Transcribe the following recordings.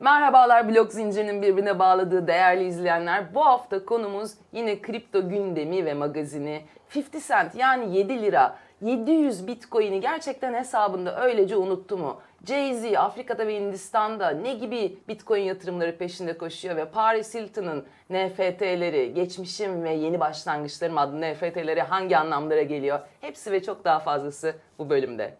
Merhabalar blok zincirinin birbirine bağladığı değerli izleyenler. Bu hafta konumuz yine kripto gündemi ve magazini. 50 Cent yani 7 lira 700 bitcoin'i gerçekten hesabında öylece unuttu mu? Jay-Z Afrika'da ve Hindistan'da ne gibi bitcoin yatırımları peşinde koşuyor ve Paris Hilton'ın NFT'leri, geçmişim ve yeni başlangıçlarım adlı NFT'leri hangi anlamlara geliyor? Hepsi ve çok daha fazlası bu bölümde.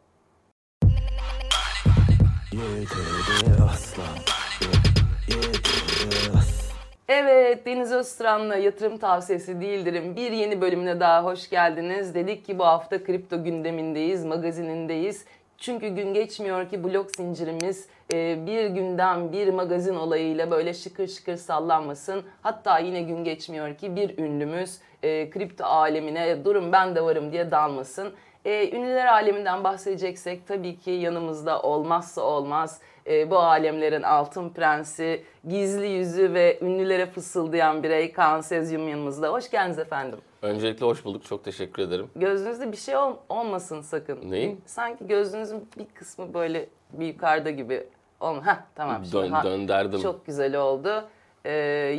Evet, Deniz Öztran'la yatırım tavsiyesi değildirim. Bir yeni bölümüne daha hoş geldiniz. Dedik ki bu hafta kripto gündemindeyiz, magazinindeyiz. Çünkü gün geçmiyor ki blok zincirimiz e, bir günden bir magazin olayıyla böyle şıkır şıkır sallanmasın. Hatta yine gün geçmiyor ki bir ünlümüz e, kripto alemine durun ben de varım diye dalmasın. E, ünlüler aleminden bahsedeceksek tabii ki yanımızda olmazsa olmaz e, bu alemlerin altın prensi, gizli yüzü ve ünlülere fısıldayan birey Kaan Sezyum yanımızda. Hoş geldiniz efendim. Öncelikle hoş bulduk. Çok teşekkür ederim. Gözünüzde bir şey ol- olmasın sakın. Neyin? Sanki gözünüzün bir kısmı böyle bir yukarıda gibi. Olma. Heh, tamam. şimdi Dön, ha- dönderdim. Çok güzel oldu. Ee,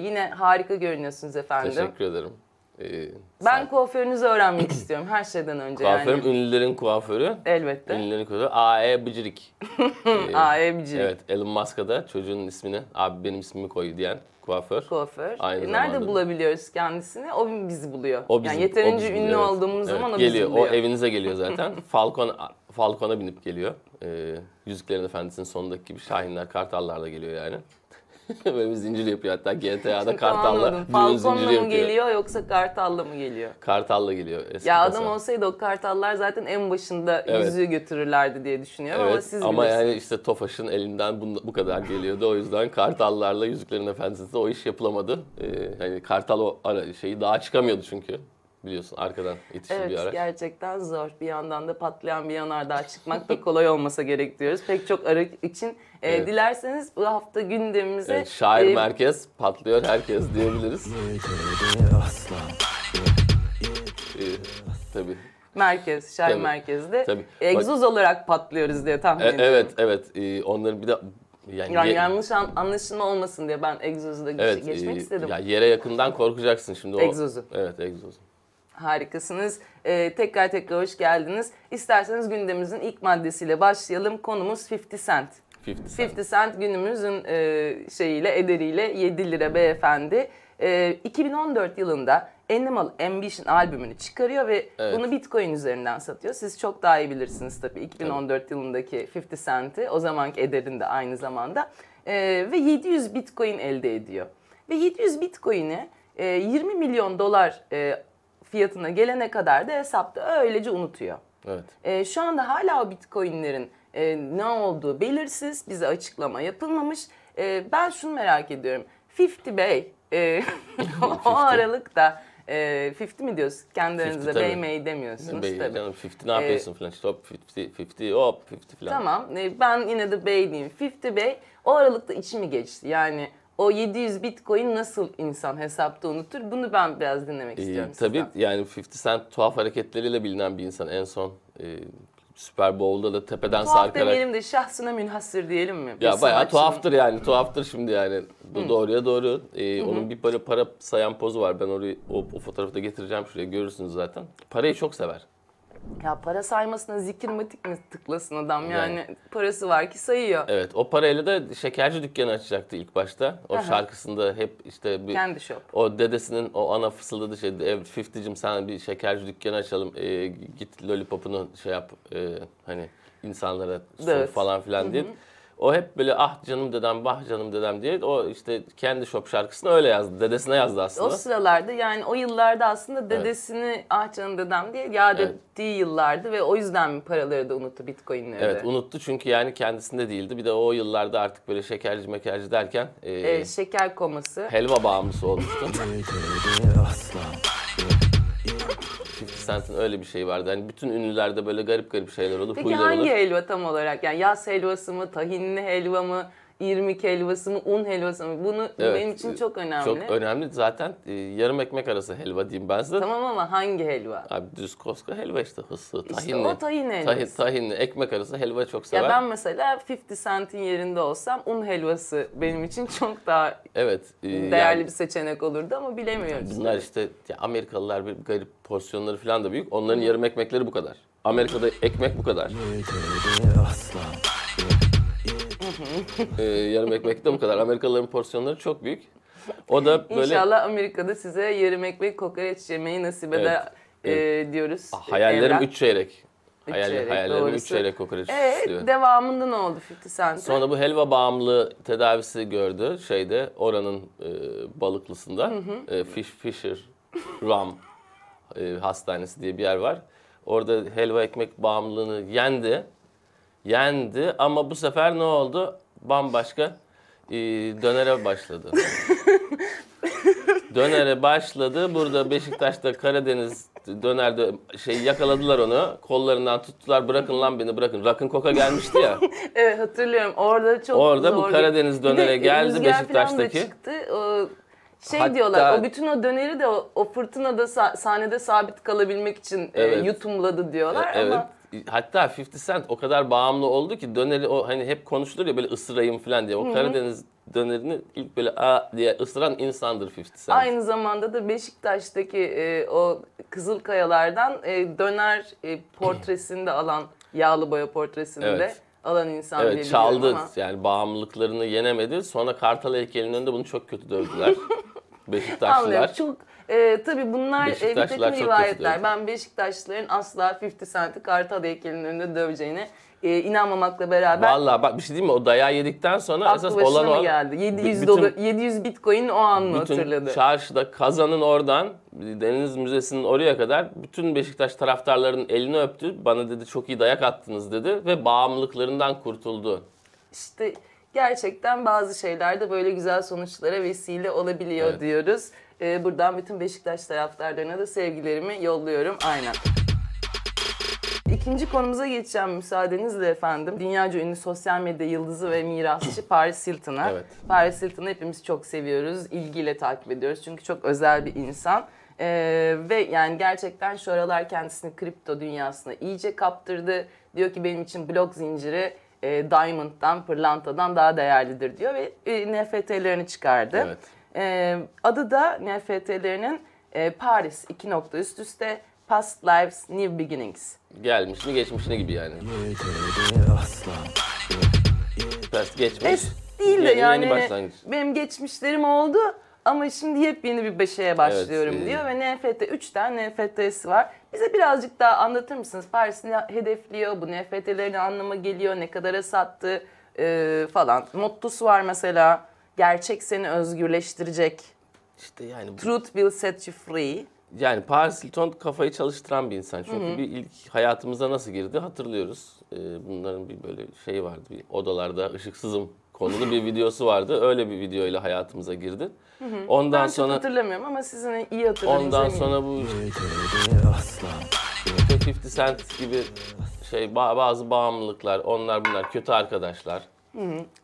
yine harika görünüyorsunuz efendim. Teşekkür ederim. Ee, Ben sen- kuaförünüzü öğrenmek istiyorum her şeyden önce kuaförüm yani. ünlülerin kuaförü. Elbette. Ünlülerin kuaförü. A.E. Ee, Aa evci. Evet. Elon Musk'a da çocuğun ismini abi benim ismimi koy diyen kuaför. Kuaför. Aynı E, nerede zamanda- bulabiliyoruz kendisini? O bizi buluyor. O bizim, yani yeterince o bizim, ünlü evet. olduğumuz Evet, zaman o geliyor. bizi buluyor. O evinize geliyor zaten. Falcon Falcon'a binip geliyor. Ee, Yüzüklerin Efendisi'nin sonundaki gibi Şahinler, Kartallar da geliyor yani. Böyle bir zincir yapıyor hatta GTA'da Kartal'la düğün zinciri mı yapıyor. geliyor yoksa Kartal'la mı geliyor? Kartal'la geliyor eski Ya kasa. adam olsaydı o kartallar zaten en başında Evet. yüzüğü götürürlerdi diye düşünüyorum ama Evet siz ama bilirsiniz. yani işte Tofaş'ın elinden bu, bu kadar geliyordu. O yüzden Kartallarla Yüzüklerin Efendisi'nde o iş yapılamadı. Ee, hani Kartal o ara şeyi daha çıkamıyordu çünkü. Biliyorsun arkadan bir Evet araç. gerçekten zor. Bir yandan da patlayan bir yanardağ çıkmak da kolay olmasa gerek diyoruz. Pek çok arı için. E, Evet. Dilerseniz bu hafta gündemimize... Evet, şair e, merkez patlıyor herkes diyebiliriz. Ee, tabii. Merkez, şair Tabii, merkezde. tabii. Egzoz olarak patlıyoruz diye tahmin E, ediyorum. evet evet Ee, onların bir de yani, Yani yanlış an- anlaşılma olmasın diye ben egzozda evet, geçmek e, istedim. Ya yere yakından korkacaksın şimdi o. Egzozu. Evet egzozu. Harikasınız. Ee, tekrar tekrar hoş geldiniz. İsterseniz gündemimizin ilk maddesiyle başlayalım. Konumuz 50 Cent. 50 Cent. 50 Cent günümüzün e, şeyiyle, ederiyle 7 lira beyefendi. E, 2014 yılında Animal Ambition albümünü çıkarıyor ve Evet. bunu Bitcoin üzerinden satıyor. Siz çok daha iyi bilirsiniz tabii 2014 yılındaki 50 Cent'i, o zamanki ederinde aynı zamanda. E, ve 700 Bitcoin elde ediyor. Ve 700 Bitcoin'i e, 20 milyon dolar e, fiyatına gelene kadar da hesapta öylece unutuyor. Evet. E, şu anda hala o bitcoinlerin e, ne olduğu belirsiz. Bize açıklama yapılmamış. E, ben şunu merak ediyorum. 50 Bey e, o aralıkta e, 50 mi diyoruz? Kendi 50 aranızda. Bey May demiyorsunuz Bey, tabii. canım 50 ne yapıyorsun falan işte hop 50 50 hop 50 falan. Tamam e, ben yine de Bey diyeyim. 50 Bey o aralıkta içimi geçti. Yani o 700 bitcoin nasıl insan hesapta unutur? Bunu ben biraz dinlemek Ee, istiyorum tabii sizden. yani 50 Cent tuhaf hareketleriyle bilinen bir insan. En son e, Super Bowl'da da tepeden Tuhaf sarkarak. demeyelim de şahsına münhasır diyelim mi? Bir Ya bayağı sanatçının. tuhaftır yani. Tuhaftır şimdi yani. Do- Doğruya doğru. Ee, onun bir para para sayan pozu var. Ben orayı o, o fotoğrafı da getireceğim şuraya. Görürsünüz zaten. Parayı çok sever. Ya para saymasına zikirmatik mi tıklasın adam yani, Yani. parası var ki sayıyor. Evet. O parayla da şekerci dükkanı açacaktı ilk başta. O Aha. şarkısında hep işte bir Kendi shop. O dedesinin o ana fısıldadığı şey, 50'cim sana bir şekerci dükkanı açalım, e, git lollipopunu şey yap, e, hani insanlara sun Evet. falan filan diye. O hep böyle ah canım dedem, bah canım dedem diye o işte kendi şop şarkısını öyle yazdı. Dedesine yazdı O aslında. sıralarda yani o yıllarda aslında dedesini ah canım dedem diye yad Evet. ettiği yıllardı ve o yüzden mi paraları da unuttu bitcoinleri Evet de? unuttu çünkü yani kendisinde değildi. Bir de o yıllarda artık böyle şekerci mekerci derken e, Ee, şeker koması. helva bağımlısı olmuştu. 50 Cent'in öyle bir şey vardı. Hani bütün ünlülerde böyle garip garip şeyler olur, Peki huylar hangi olur. helva tam olarak? Yani yaz helvası mı, tahinli helva mı, irmik helvası mı, un helvası mı? Bunu bu Evet, benim için çok önemli. Çok önemli. Zaten e, yarım ekmek arası helva diyeyim ben size. Tamam ama hangi helva? Abi düz koska helva işte hıssı, İşte tahinli. o tahin helvası. tahinli, ekmek arası helva çok sever. Ya ben mesela 50 Cent'in yerinde olsam un helvası benim için çok daha Evet. e, değerli yani bir seçenek olurdu ama bilemiyoruz. Bunlar işte ya Amerikalılar bir garip porsiyonları falan da büyük. Onların yarım ekmekleri bu kadar. Amerika'da ekmek bu kadar. Ee, yarım ekmek de bu kadar. Amerikalıların porsiyonları çok büyük. O da böyle İnşallah Amerika'da size yarım ekmek kokoreç yemeyi nasip eder e, diyoruz. Ah, hayallerim Evren. 3 çeyrek. Üç Hayal, çeyrek, hayallerim 3 doğrusu. çeyrek kokoreç Evet, istiyor. devamında ne oldu 50 Cent'e? Sonra bu helva bağımlılığı tedavisi gördü şeyde oranın e, balıklısında. E, Fish Fisher Rum e, hastanesi diye bir yer var. Orada helva ekmek bağımlılığını yendi. Yendi ama bu sefer ne oldu? Bambaşka e, dönere başladı. dönere başladı. Burada Beşiktaş'ta Karadeniz dönerde şey yakaladılar onu. Kollarından tuttular. Bırakın lan beni bırakın. Rakın koka gelmişti ya. Evet hatırlıyorum. Orada çok Orada bu zor. Karadeniz Bir de dönere geldi falan da Beşiktaş'taki. çıktı. O şey Hatta- diyorlar. O bütün o döneri de o, o fırtınada sa- sahnede sabit kalabilmek için e, Evet. yutumladı diyorlar Evet. ama Hatta 50 Cent o kadar bağımlı oldu ki döneri o hani hep konuşulur ya böyle ısırayım falan diye. O Karadeniz dönerini ilk böyle a diye ısıran insandır 50 Cent. aynı zamanda da Beşiktaş'taki e, o Kızılkayalardan e, döner e, portresini de alan yağlı boya portresini de Evet. alan insan Evet çaldı ama. yani bağımlılıklarını yenemedi. Sonra Kartal heykelinin önünde bunu çok kötü dövdüler. Beşiktaşlılar. Anlıyorum. Çok e, tabii bunlar e, bir takım rivayetler. Ben Beşiktaşlıların asla 50 Cent'i Kartal heykelinin önünde döveceğine e, inanmamakla beraber Vallahi bak bir şey diyeyim mi? O dayağı yedikten sonra esas olan o. geldi? 700 bütün- dolar, 700 bitcoin o an mı Bütün hatırladı? çarşıda kazanın oradan Deniz Müzesi'nin oraya kadar bütün Beşiktaş taraftarlarının elini öptü. Bana dedi çok iyi dayak attınız dedi ve bağımlılıklarından kurtuldu. İşte gerçekten bazı şeyler de böyle güzel sonuçlara vesile olabiliyor Evet. diyoruz. E, buradan bütün Beşiktaş taraftarlarına da sevgilerimi yolluyorum. Aynen. İkinci konumuza geçeceğim müsaadenizle efendim. Dünyaca ünlü sosyal medya yıldızı ve mirasçı Paris Hilton'a. Evet. Paris Hilton'ı hepimiz çok seviyoruz, ilgiyle takip ediyoruz. Çünkü çok özel bir insan. Ee, ve yani gerçekten şu aralar kendisini kripto dünyasına iyice kaptırdı. Diyor ki benim için blok zinciri e, Diamond'dan, pırlantadan daha değerlidir diyor ve e, NFT'lerini çıkardı. Evet. Ee, adı da NFT'lerinin e, Paris iki nokta üst üste Past Lives New Beginnings. Gelmiş mi geçmiş ne gibi yani. Ters geçmiş. Es değil de yani Yeni başlangıç. benim geçmişlerim oldu ama şimdi yepyeni bir beşeye başlıyorum Evet, e- diyor ve NFT 3 tane NFT'si var. Bize birazcık daha anlatır mısınız? Paris ne hedefliyor? Bu NFT'lerin ne anlama geliyor? Ne kadara sattı? e, falan. Mottosu var mesela. Gerçek seni özgürleştirecek. İşte yani bu- Truth will set you free. Yani Paris Hilton kafayı çalıştıran bir insan. Çünkü bir ilk hayatımıza nasıl girdi hatırlıyoruz. Ee, bunların bir böyle şey vardı. Bir odalarda ışıksızım konulu bir videosu vardı. Öyle bir videoyla hayatımıza girdi. Ondan Ben çok sonra hatırlamıyorum ama sizin iyi hatırladığınız ondan eminim. sonra bu işte 50 Cent gibi şey ba- bazı bağımlılıklar, onlar bunlar kötü arkadaşlar.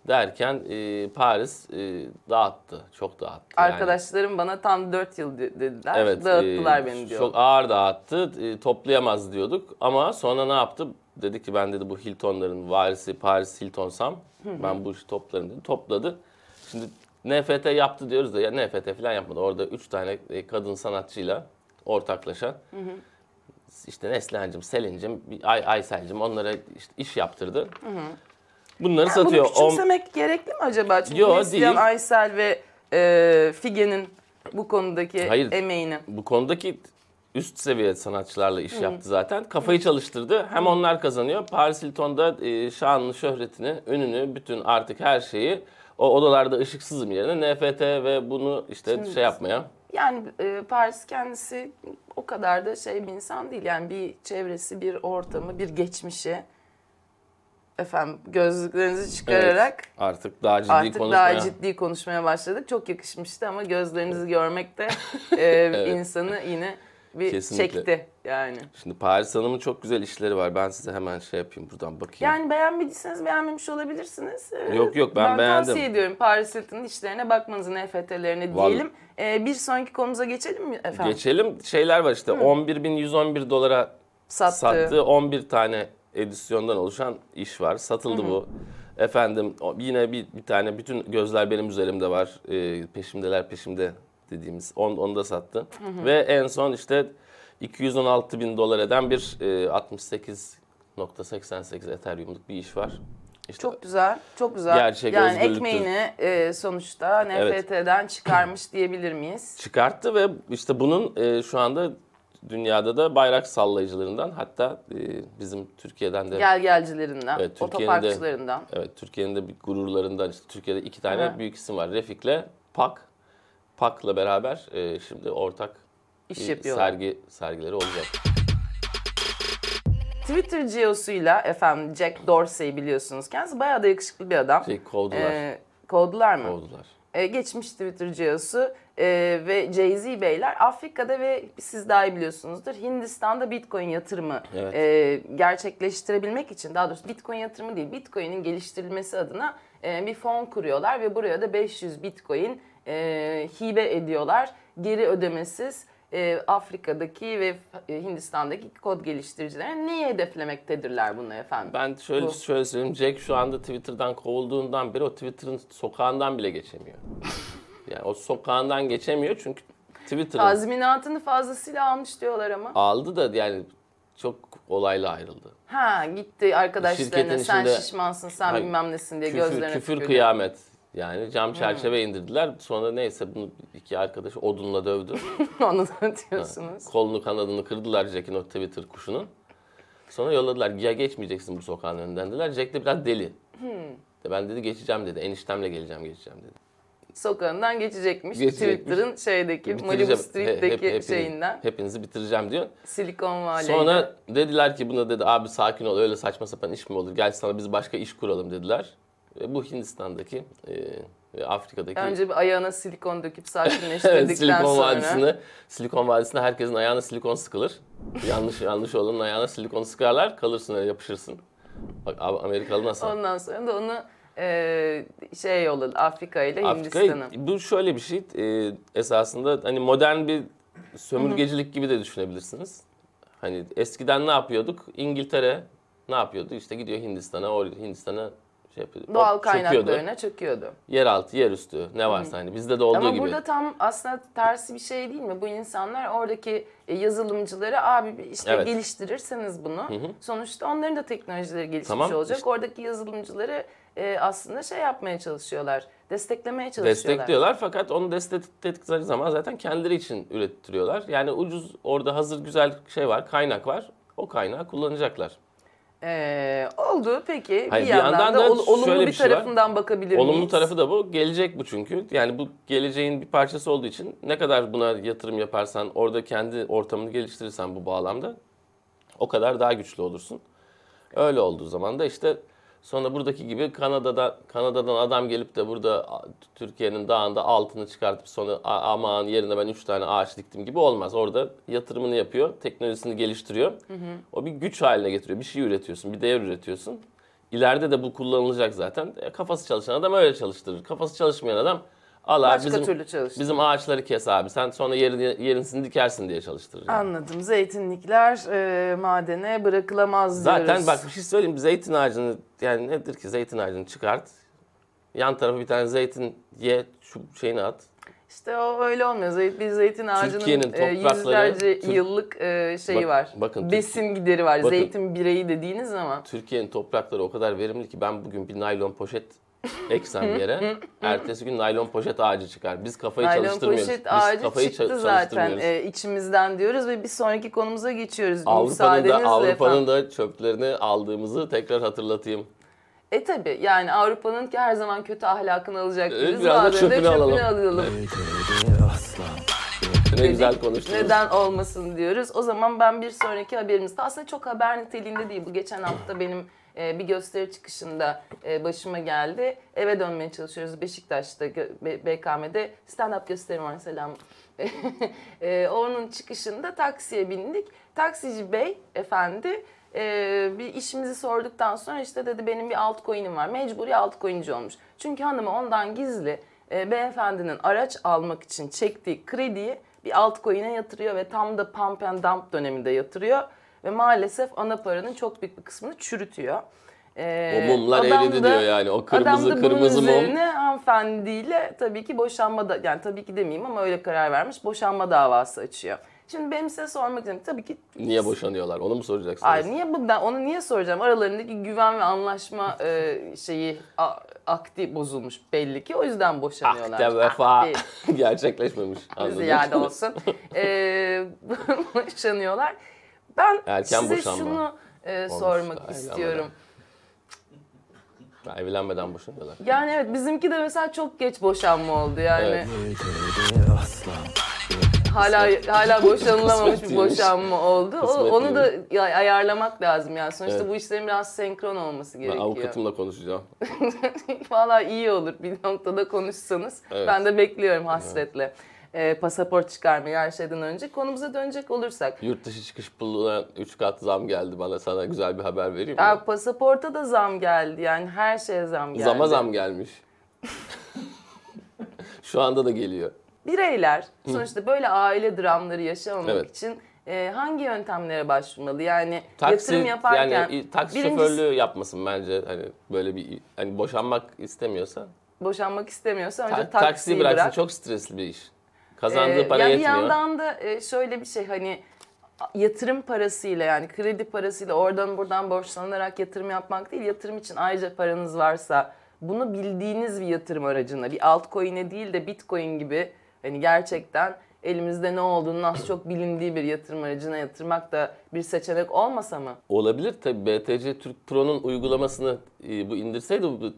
Derken e, Paris e, dağıttı, çok dağıttı. Yani. Arkadaşlarım bana tam 4 yıl de- dediler. Evet. Dağıttılar e, beni diyor. Çok ağır dağıttı. E, toplayamaz diyorduk. Ama sonra ne yaptı? Dedi ki ben dedi bu Hilton'ların varisi Paris Hilton'sam ben bu işi toplarım dedi. Topladı. Şimdi NFT yaptı diyoruz da ya NFT falan yapmadı. Orada üç tane e, kadın sanatçıyla ortaklaşa işte Neslihan'cığım, Selin'cim, Ay, Aysel'cim onlara işte iş yaptırdı. Bunları satıyor. Bunu On- küçümsemek gerekli mi acaba? Çünkü Yo, Neslihan değil. Aysel ve e, Figen'in bu konudaki Hayır. emeğini. bu konudaki üst seviye sanatçılarla iş yaptı zaten. Kafayı çalıştırdı. Hem onlar kazanıyor. Paris Hilton'da e, şanını, şöhretini, ününü, bütün artık her şeyi o odalarda ışıksızım yerine NFT ve bunu işte şey yapmaya. Yani e, Paris kendisi o kadar da şey bir insan değil. Yani bir çevresi, bir ortamı, bir geçmişi. Efendim gözlüklerinizi çıkararak Evet, artık daha ciddi artık konuşmaya. daha ciddi konuşmaya başladık. Çok yakışmıştı ama gözlerinizi görmek de e, insanı yine bir Kesinlikle. çekti yani. Şimdi Paris Hanım'ın çok güzel işleri var. Ben size hemen şey yapayım buradan bakayım. Yani beğenmediyseniz beğenmemiş olabilirsiniz. Ee, Yok, yok, ben beğendim. tavsiye ediyorum Paris Hilton'ın işlerine bakmanızı, NFT'lerine Vallahi- diyelim. Ee, bir sonraki konumuza geçelim mi efendim? Geçelim şeyler var işte 11.111 dolara Sattı. sattığı 11 tane edisyondan oluşan iş var. Satıldı bu. Efendim yine bir, bir tane bütün gözler benim üzerimde var. Ee, peşimdeler peşimde dediğimiz on, onu da sattı. Ve en son işte 216 bin dolar eden bir e, 68.88 Ethereum'luk bir iş var. İşte Çok güzel, çok güzel. Gerçek yani özgürlüktür. ekmeğini e, sonuçta Evet. NFT'den çıkarmış diyebilir miyiz? çıkarttı ve işte bunun e, şu anda dünyada da bayrak sallayıcılarından hatta e, bizim Türkiye'den de Gel gelcilerinden, Evet, Türkiye'nin de- otoparkçılarından. Evet Türkiye'nin de bir gururlarından işte Türkiye'de iki tane Aha. büyük isim var. Refik'le Pak. Pak'la beraber e, şimdi ortak İş yapıyorlar. sergi sergileri olacak. Twitter CEO'suyla efendim Jack Dorsey biliyorsunuz. Kendisi bayağı da yakışıklı bir adam. Şey kovdular. Ee, kovdular mı? kovdular. Ee, geçmiş Twitter CEO'su ee, ve Jay-Z beyler Afrika'da ve siz daha iyi biliyorsunuzdur Hindistan'da Bitcoin yatırımı Evet. ee, gerçekleştirebilmek için daha doğrusu Bitcoin yatırımı değil Bitcoin'in geliştirilmesi adına ee, bir fon kuruyorlar ve buraya da 500 Bitcoin ee, hibe ediyorlar. Geri ödemesiz ee, Afrika'daki ve e, Hindistan'daki kod geliştiricilerine neyi hedeflemektedirler bunu efendim? Ben şöyle Bu. şöyle söyleyeyim. Jack şu anda Twitter'dan kovulduğundan beri o Twitter'ın sokağından bile geçemiyor. yani o sokağından geçemiyor çünkü Twitter'ın Tazminatını fazlasıyla almış diyorlar ama. aldı da yani çok olayla ayrıldı. Ha gitti arkadaşlarına sen içinde- şişmansın sen Hayır, bilmem nesin diye Küfür, gözlerine küfür tükürdü. kıyamet. Yani cam çerçeve indirdiler. Sonra neyse bunu iki arkadaş odunla dövdü. Onu da diyorsunuz. Kolunu kanadını kırdılar Jack'in o Twitter kuşunun. Sonra yolladılar. Ya geçmeyeceksin bu sokağın önünden dediler. Jack de biraz deli. Hmm. De ben dedi geçeceğim dedi. Eniştemle geleceğim geçeceğim dedi. Sokağından geçecekmiş. Geçecekmiş. Twitter'ın şeydeki. Malibu Street'teki hep- hepiniz- şeyinden. Hepinizi bitireceğim diyor. Silikon Valley'de. Sonra dediler ki buna dedi abi sakin ol öyle saçma sapan iş mi olur? Gel sana biz başka iş kuralım dediler. Ve bu Hindistan'daki e, ve Afrika'daki Önce bir ayağına silikon döküp sakinleştirdikten Evet, Silikon sonra. Vadisi'nde Silikon Vadisi'nde herkesin ayağına silikon sıkılır. yanlış yanlış olanın ayağına silikon sıkarlar, kalırsın öyle yapışırsın. Bak Amerikalı nasıl? Ondan sonra da onu e, şey yolladı Afrika ile Hindistan'ı. bu şöyle bir şey e, esasında hani modern bir sömürgecilik gibi de düşünebilirsiniz. Hani eskiden ne yapıyorduk? İngiltere ne yapıyordu? İşte gidiyor Hindistan'a, Hindistan'a şey yapıyor. Doğal hop, çöküyordu. kaynaklarına çöküyordu. Yeraltı, yerüstü ne varsa hani bizde de olduğu Ama gibi. burada tam aslında tersi bir şey değil mi? Bu insanlar oradaki e, yazılımcıları abi işte Evet. geliştirirseniz bunu. Sonuçta onların da teknolojileri gelişmiş Tamam, olacak. işte- Oradaki yazılımcıları e, aslında şey yapmaya çalışıyorlar. Desteklemeye çalışıyorlar. Destekliyorlar fakat onu destekledikleri zaman zaten kendileri için ürettiriyorlar. Yani ucuz orada hazır güzel şey var, kaynak var. O kaynağı kullanacaklar. Ee, oldu peki. Hayır, bir bir yandan, yandan da ol- olumlu bir, bir şey var. tarafından bakabilir Olumlu miyiz? tarafı da bu. Gelecek bu çünkü. Yani bu geleceğin bir parçası olduğu için ne kadar buna yatırım yaparsan, orada kendi ortamını geliştirirsen bu bağlamda o kadar daha güçlü olursun. Öyle olduğu zaman da işte sonra buradaki gibi Kanada'da Kanada'dan adam gelip de burada Türkiye'nin dağında altını çıkartıp sonra "A- aman yerine ben 3 tane ağaç diktim gibi olmaz. Orada yatırımını yapıyor, teknolojisini geliştiriyor. O bir güç haline getiriyor. Bir şey üretiyorsun, bir değer üretiyorsun. İleride de bu kullanılacak zaten. E, kafası çalışan adam öyle çalıştırır. Kafası çalışmayan adam al abi Başka bizim, türlü bizim ağaçları kes abi. Sen sonra yerini, yerisini dikersin diye çalıştırır. yani. Anladım. Zeytinlikler e, madene bırakılamaz diyoruz. Zaten bak bir şey söyleyeyim. Zeytin ağacını yani nedir ki zeytin ağacını çıkart. Yan tarafa bir tane zeytin ye şu şeyini at. İşte o öyle olmuyor. Zeyt, bir zeytin ağacının e, yüzlerce Türk- yıllık e, şeyi Bak- var. bakın, Besin gideri var. bakın. Zeytin bireyi dediğiniz zaman. Türkiye'nin toprakları o kadar verimli ki ben bugün bir naylon poşet eksem yere ertesi gün naylon poşet ağacı çıkar. Biz kafayı Naylon çalıştırmıyoruz. poşet Biz ağacı kafayı çıktı zaten e, içimizden diyoruz ve bir sonraki konumuza geçiyoruz. Avrupa'nın da Avrupa'nın da çöplerini aldığımızı tekrar hatırlatayım. E tabi yani Avrupa'nın ki her zaman kötü ahlakını alacak değiliz. biraz da de çöpünü alalım. alalım. Ne güzel konuştunuz. Neden olmasın diyoruz. O zaman ben bir sonraki haberimizde aslında çok haber niteliğinde değil. Bu geçen hafta benim e, bir gösteri çıkışında e, başıma geldi. Eve dönmeye çalışıyoruz Beşiktaş'ta BKM'de stand-up gösterim var selam. e, onun çıkışında taksiye bindik. Taksici bey efendi e, bir işimizi sorduktan sonra işte dedi benim bir altcoin'im var. Mecburi altcoin'ci olmuş. Çünkü hanımı ondan gizli e, beyefendinin araç almak için çektiği krediyi bir altcoin'e yatırıyor ve tam da pump and dump döneminde yatırıyor. Ve maalesef ana paranın çok büyük bir kısmını çürütüyor. E, O mumlar eridi da- diyor yani. O kırmızı adam da kırmızı bunun mum. üzerine hanımefendiyle tabii ki boşanma da yani tabii ki demeyeyim ama öyle karar vermiş. Boşanma davası açıyor. Şimdi benim size sormak istiyorum. Tabii ki Niye boşanıyorlar? Onu mu soracaksınız? Ay niye bu ben onu niye soracağım? Aralarındaki güven ve anlaşma e, şeyi a- akti bozulmuş belli ki o yüzden boşanıyorlar. Akde vefa gerçekleşmemiş. Anladım. Ziyade olsun. e, boşanıyorlar. Ben Erken size boşanma şunu e, olmuş. sormak Aynen istiyorum. Ha, Evlenmeden boşanıyorlar. Yani evet bizimki de mesela çok geç boşanma oldu yani. Evet. Hala hala boşanılamamış bir boşanma oldu. O- onu da ayarlamak lazım yani. Sonuçta Evet. bu işlerin biraz senkron olması Ben gerekiyor. avukatımla konuşacağım. Valla iyi olur bir noktada konuşsanız. Evet. Ben de bekliyorum hasretle. Ee, pasaport çıkarmayı her şeyden önce. Konumuza dönecek olursak. Yurt dışı çıkış puluna 3 kat zam geldi bana. Sana güzel bir haber vereyim mi? Ya, pasaporta da zam geldi yani her şeye zam geldi. Zama zam gelmiş. Şu anda da geliyor. Bireyler sonuçta böyle aile dramları yaşamamak Evet. için e, hangi yöntemlere başvurmalı? Yani Taksi yatırım yaparken yani taksi birincisi- şoförlüğü yapmasın bence hani böyle bir hani boşanmak istemiyorsa boşanmak istemiyorsa önce ta- taksiyi taksiyi bıraksın bırak. çok stresli bir iş. Kazandığı Ee, para ya yetmiyor. Bir yandan da e, şöyle bir şey hani yatırım parasıyla yani kredi parasıyla oradan buradan borçlanarak yatırım yapmak değil. Yatırım için ayrıca paranız varsa bunu bildiğiniz bir yatırım aracına bir altcoin'e değil de bitcoin gibi hani gerçekten elimizde ne olduğunun az çok bilindiği bir yatırım aracına yatırmak da bir seçenek olmasa mı? Olabilir tabii BTC Türk Pro'nun uygulamasını e, bu indirseydi bu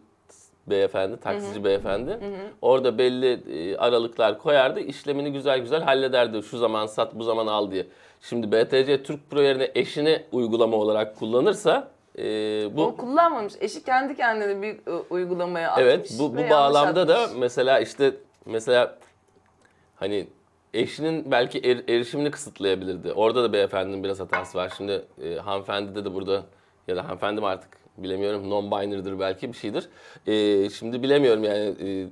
beyefendi, taksici beyefendi. Orada belli e, aralıklar koyardı. işlemini güzel güzel hallederdi. Şu zaman sat, bu zaman al diye. Şimdi BTC Türk Pro yerine eşini uygulama olarak kullanırsa e, bu O kullanmamış. Eşi kendi kendine bir e, uygulamaya atmış. Evet bu, bu bağlamda da atmış. mesela işte mesela hani eşinin belki er- erişimini kısıtlayabilirdi. Orada da beyefendinin biraz hatası var. Şimdi e, hanımefendide de burada ya da hanımefendi mi artık bilemiyorum non-binary'dir belki bir şeydir. E, şimdi bilemiyorum yani e,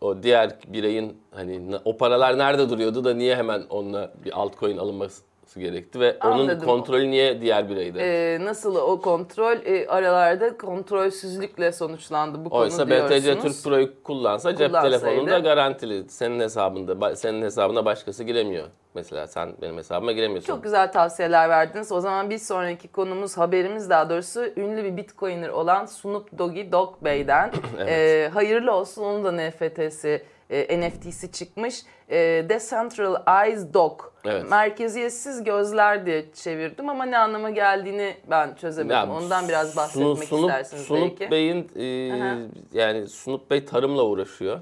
o diğer bireyin hani o paralar nerede duruyordu da niye hemen onunla bir altcoin alınması gerekti ve onun Anladım. kontrolü niye diğer bireyde? Ee, nasıl o kontrol e, aralarda kontrolsüzlükle sonuçlandı bu Oysa konu BTC diyorsunuz. Türk Pro'yu kullansa cep telefonunda garantili. Senin hesabında, senin hesabına başkası giremiyor. Mesela sen benim hesabıma giremiyorsun. Çok güzel tavsiyeler verdiniz. O zaman bir sonraki konumuz, haberimiz daha doğrusu ünlü bir bitcoiner olan Snoop Doggy Dogg Bey'den. Ee, hayırlı olsun onun da NFT'si, e, NFT'si çıkmış. E, Decentralized Dog. Evet. Merkeziyetsiz gözler diye çevirdim ama ne anlama geldiğini ben çözemedim. Ya, Ondan biraz bahsetmek Sunu- Sunup, istersiniz Sunup belki. Bey'in e, Aha. yani Sunup Bey tarımla uğraşıyor.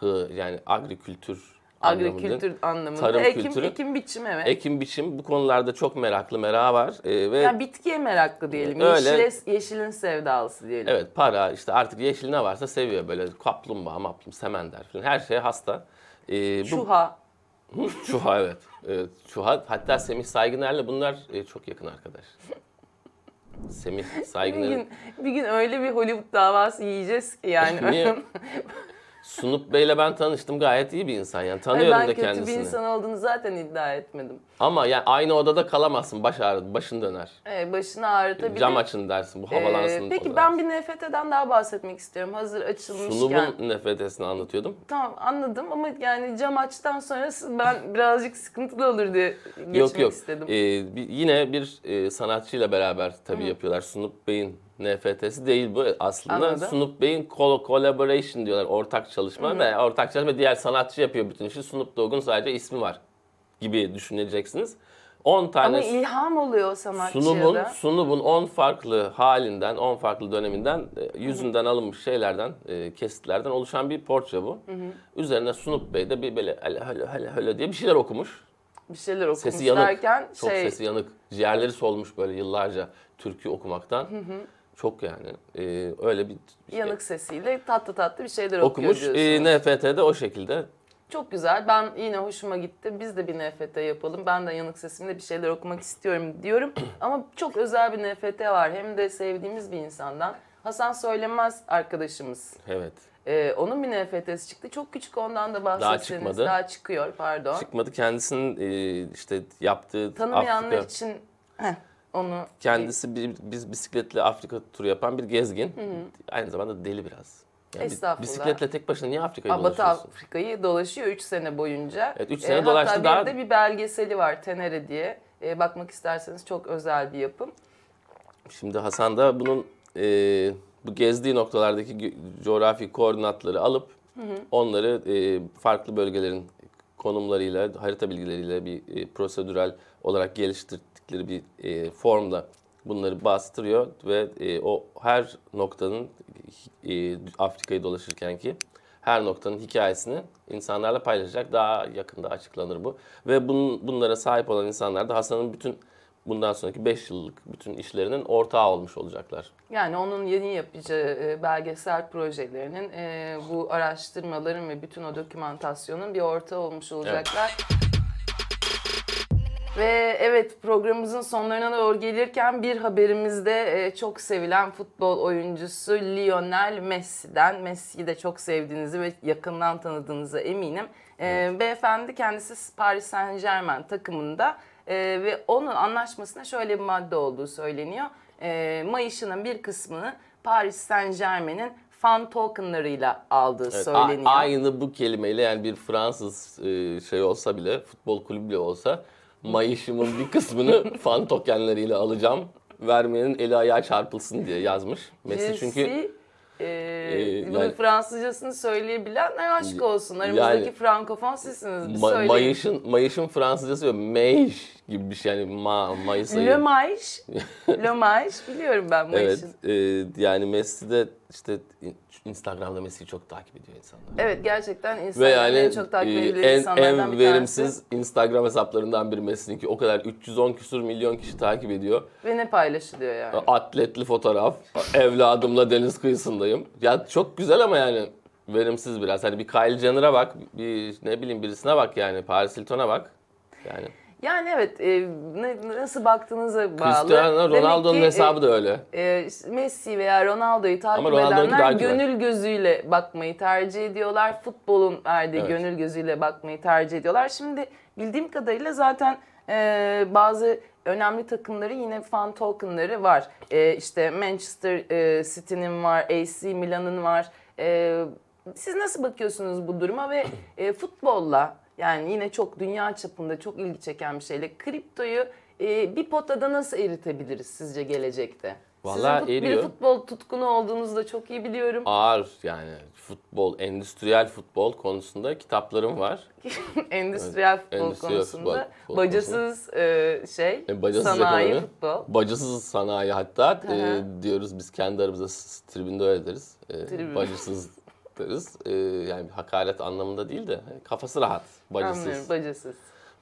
Hı, yani agrikültür. Agrikültür anlamında. Tarım ekim, kültürü. ekim biçim evet. Ekim biçim bu konularda çok meraklı, merakı var. E, ve yani bitkiye meraklı diyelim. Öyle. Yeşile, yeşilin sevdalısı diyelim. evet para işte artık yeşil ne varsa seviyor böyle kaplumbağa, maplum, semender falan her şeye hasta. E, bu, Şuha. Çuha evet. evet. Çuha hatta Semih Saygıner'le bunlar e, çok yakın arkadaş. Semih Bir Saygıner'in gün, bir gün öyle bir Hollywood davası yiyeceğiz ki yani. Sunup Bey'le ben tanıştım gayet iyi bir insan yani tanıyorum ben da kötü kendisini. bir insan olduğunu zaten iddia etmedim. Ama yani aynı odada kalamazsın baş ağrı, başın döner. Ee, başını ağrıtabilir. Cam açın dersin bu Ee, havalansın. peki o ben bir NFT'den daha bahsetmek istiyorum. Hazır açılmışken. Sunubun nefretesini anlatıyordum. Tamam anladım ama yani cam açtan sonrası ben birazcık sıkıntılı olur diye geçmek yok yok. istedim. Ee, yine bir e, sanatçıyla beraber tabii yapıyorlar. Sunup Bey'in NFT'si değil bu aslında. Anladım. Sunup Bey'in col- collaboration diyorlar. Ortak çalışma ve ortak çalışma diğer sanatçı yapıyor bütün işi. Snoop Dogg'un sadece ismi var gibi düşüneceksiniz. 10 tane ama ilham oluyor o sanatçıya Sunubun, da. sunubun 10 farklı halinden, 10 farklı döneminden, e, yüzünden alınmış şeylerden, e, kesitlerden oluşan bir portre bu. Üzerine Sunup Bey de bir böyle hele hele hele hele diye bir şeyler okumuş. Bir şeyler okumuş Sesi yanık, derken çok şey sesi yanık. Ciğerleri solmuş böyle yıllarca türkü okumaktan. Çok yani. Ee, öyle bir şey Yanık sesiyle tatlı tatlı bir şeyler okumuş. okuyor Ee, diyorsunuz. NFT'de o şekilde. Çok güzel. Ben yine hoşuma gitti. Biz de bir NFT yapalım. Ben de yanık sesimle bir şeyler okumak istiyorum diyorum. Ama çok özel bir NFT var. Hem de sevdiğimiz bir insandan. Hasan Söylemez arkadaşımız. Evet. Ee, onun bir NFT'si çıktı. Çok küçük ondan da bahsetseniz. çıkmadı. Daha çıkıyor pardon. Çıkmadı kendisinin e, işte yaptığı Tanımayanlar Afrika için heh, onu kendisi bir, biz bisikletle Afrika turu yapan bir gezgin. Aynı zamanda deli biraz. Yani Estağfurullah. bisikletle tek başına niye Afrika'yı Aa, Batı dolaşıyorsun? Afrika'yı dolaşıyor 3 sene boyunca. Evet, üç sene Ee, dolaştı, Hatta daha- bir de bir belgeseli var Tenere diye. Ee, bakmak isterseniz çok özel bir yapım. Şimdi Hasan da bunun e, bu gezdiği noktalardaki coğrafi koordinatları alıp onları e, farklı bölgelerin konumlarıyla, harita bilgileriyle bir e, prosedürel olarak geliştirdikleri bir e, formda bunları bastırıyor ve e, o her noktanın e, Afrika'yı dolaşırken ki her noktanın hikayesini insanlarla paylaşacak. Daha yakında açıklanır bu. Ve bunun, bunlara sahip olan insanlar da Hasan'ın bütün bundan sonraki 5 yıllık bütün işlerinin ortağı olmuş olacaklar. Yani onun yeni yapacağı e, belgesel projelerinin e, bu araştırmaların ve bütün o dokümantasyonun bir ortağı olmuş olacaklar. Ve evet programımızın sonlarına doğru gelirken bir haberimizde e, çok sevilen futbol oyuncusu Lionel Messi'den. Messi'yi de çok sevdiğinizi ve yakından tanıdığınıza eminim. E, Beyefendi kendisi Paris Saint Germain takımında e, ve onun anlaşmasında şöyle bir madde olduğu söyleniyor. E, maaşının bir kısmını Paris Saint Germain'in fan tokenlarıyla aldığı Evet, söyleniyor. aynı bu kelimeyle yani bir Fransız e, şey olsa bile, futbol kulübü bile olsa mayışımın bir kısmını fan tokenleriyle alacağım. Vermeyenin eli ayağı çarpılsın diye yazmış. Messi çünkü e, bunun yani- Fransızcasını söyleyebilen ne aşk olsun. Aramızdaki Yani- frankofon sizsiniz. Ma- söyleyin. mayışın, mayışın Fransızcası yok. Meiş gibi bir şey yani ma, mayısayı. Le Maiş. Le Maiş biliyorum ben Evet, Maiş'in. e, yani Messi de işte Instagram'da Messi'yi çok takip ediyor insanlar. Evet gerçekten Instagram'da yani en çok takip e, edilen en, insanlardan en bir verimsiz Instagram hesaplarından biri Messi'nin ki o kadar 310 küsur milyon kişi takip ediyor. tanesi. Ve ne paylaşılıyor yani. Atletli fotoğraf, evladımla deniz kıyısındayım. Ya çok güzel ama yani verimsiz biraz. Hani bir Kylie Jenner'a bak, bir ne bileyim birisine bak yani Paris Hilton'a bak. Yani Yani evet e, nasıl baktığınıza bağlı. Cristiano Ronaldo'nun e, hesabı da öyle. e, Messi veya Ronaldo'yu takip Ama edenler gönül gözüyle bakmayı tercih ediyorlar. Futbolun verdiği Evet. gönül gözüyle bakmayı tercih ediyorlar. Şimdi bildiğim kadarıyla zaten e, bazı önemli takımların yine fan tokenları var. E, işte Manchester e, City'nin var, AC Milan'ın var. E, siz nasıl bakıyorsunuz bu duruma ve e, futbolla yani yine çok dünya çapında çok ilgi çeken bir şeyle kriptoyu e, bir potada nasıl eritebiliriz sizce gelecekte? Vallahi Sizin fut- eriyor. bir futbol tutkunu olduğunuzu da çok iyi biliyorum. Ağır yani futbol, endüstriyel futbol konusunda kitaplarım var. Endüstriyel futbol endüstriyel konusunda futbol- futbol bacasız e, şey, E, bacasız sanayi ekonomi. futbol. Bacasız sanayi hatta e, diyoruz biz kendi aramızda tribünde öyle deriz. E, Tribün. bacasız deriz. E, yani hakaret anlamında değil de e, kafası rahat. Bacasız. Anlıyorum, bacasız.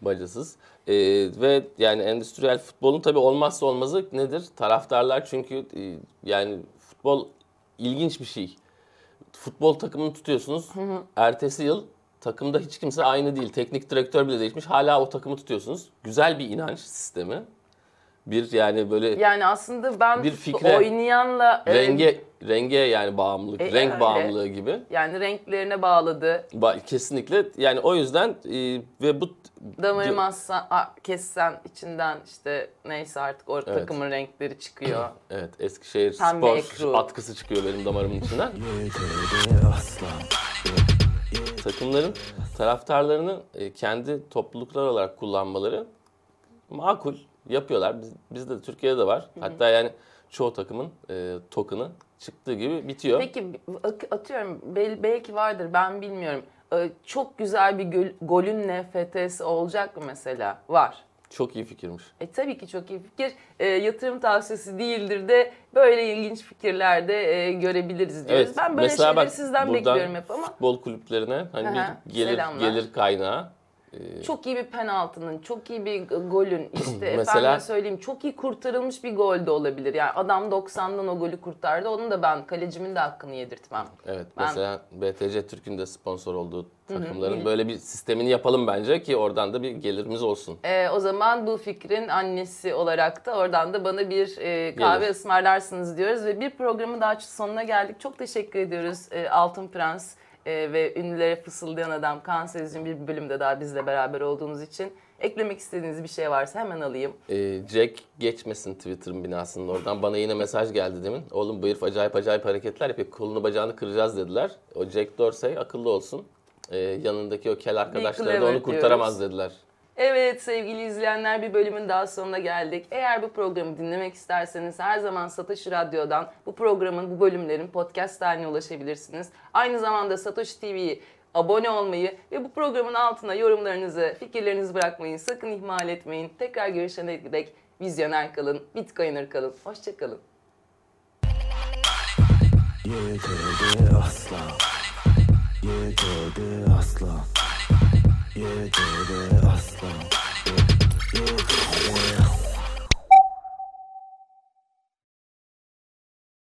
bacasız. Ee, ve yani endüstriyel futbolun tabii olmazsa olmazı nedir? Taraftarlar çünkü e, yani futbol ilginç bir şey. Futbol takımını tutuyorsunuz. Ertesi yıl takımda hiç kimse aynı değil. Teknik direktör bile değişmiş. Hala o takımı tutuyorsunuz. Güzel bir inanç sistemi. Bir yani böyle Yani aslında ben Bir fikre, oynayanla e, renge renge yani bağımlılık, E, renk öyle. bağımlılığı gibi. yani renklerine bağladı. Ba- kesinlikle yani o yüzden e, ve bu Damarımı assan, a- kessen içinden işte neyse artık o takımın renkleri çıkıyor. Evet Eskişehir Pembe spor ekru. atkısı çıkıyor benim damarımın içinden. Takımların taraftarlarını e, kendi topluluklar olarak kullanmaları makul yapıyorlar. Biz, bizde de Türkiye'de de var. Hatta yani çoğu takımın e, token'ı çıktığı gibi bitiyor. Peki atıyorum bel- belki vardır ben bilmiyorum. Ee, Çok güzel bir göl- golün NFT'si olacak mı mesela? Var. Çok iyi fikirmiş. E tabii ki çok iyi fikir. E, yatırım tavsiyesi değildir de böyle ilginç fikirler de e, görebiliriz diyoruz. ben böyle şeyleri bak, sizden bekliyorum hep ama. Futbol kulüplerine hani Aha, bir gelir selamlar. gelir kaynağı çok iyi bir penaltının, çok iyi bir golün işte Mesela- efendime söyleyeyim çok iyi kurtarılmış bir gol de olabilir. Yani adam 90'dan o golü kurtardı. Onu da ben kalecimin de hakkını yedirtmem. Evet Ben- mesela BTC Türk'ün de sponsor olduğu takımların böyle bir sistemini yapalım bence ki oradan da bir gelirimiz olsun. Ee, o zaman bu fikrin annesi olarak da oradan da bana bir e, kahve Gelir. ısmarlarsınız diyoruz ve bir programın daha sonuna geldik. Çok teşekkür ediyoruz e, Altın Prens e, ve ünlülere fısıldayan adam Kaan Sezgin bir bölümde daha bizle beraber olduğunuz için. Eklemek istediğiniz bir şey varsa hemen alayım. Ee, Jack geçmesin Twitter'ın binasının oradan. Bana yine mesaj geldi demin. Oğlum bu herif acayip acayip hareketler yapıyor. Kolunu bacağını kıracağız dediler. O Jack Dorsey akıllı olsun. Ee, yanındaki o kel arkadaşları da onu kurtaramaz diyoruz. dediler. Evet sevgili izleyenler bir bölümün daha sonuna geldik. Eğer bu programı dinlemek isterseniz her zaman Satoshi Radyo'dan bu programın, bu bölümlerin podcast haline ulaşabilirsiniz. Aynı zamanda Satoshi TV'yi abone olmayı ve bu programın altına yorumlarınızı, fikirlerinizi bırakmayı sakın ihmal etmeyin. Tekrar görüşene dek vizyoner kalın, bitcoiner kalın. Hoşçakalın. Yedi aslan Yedi aslan Yedi aslan Yedi aslan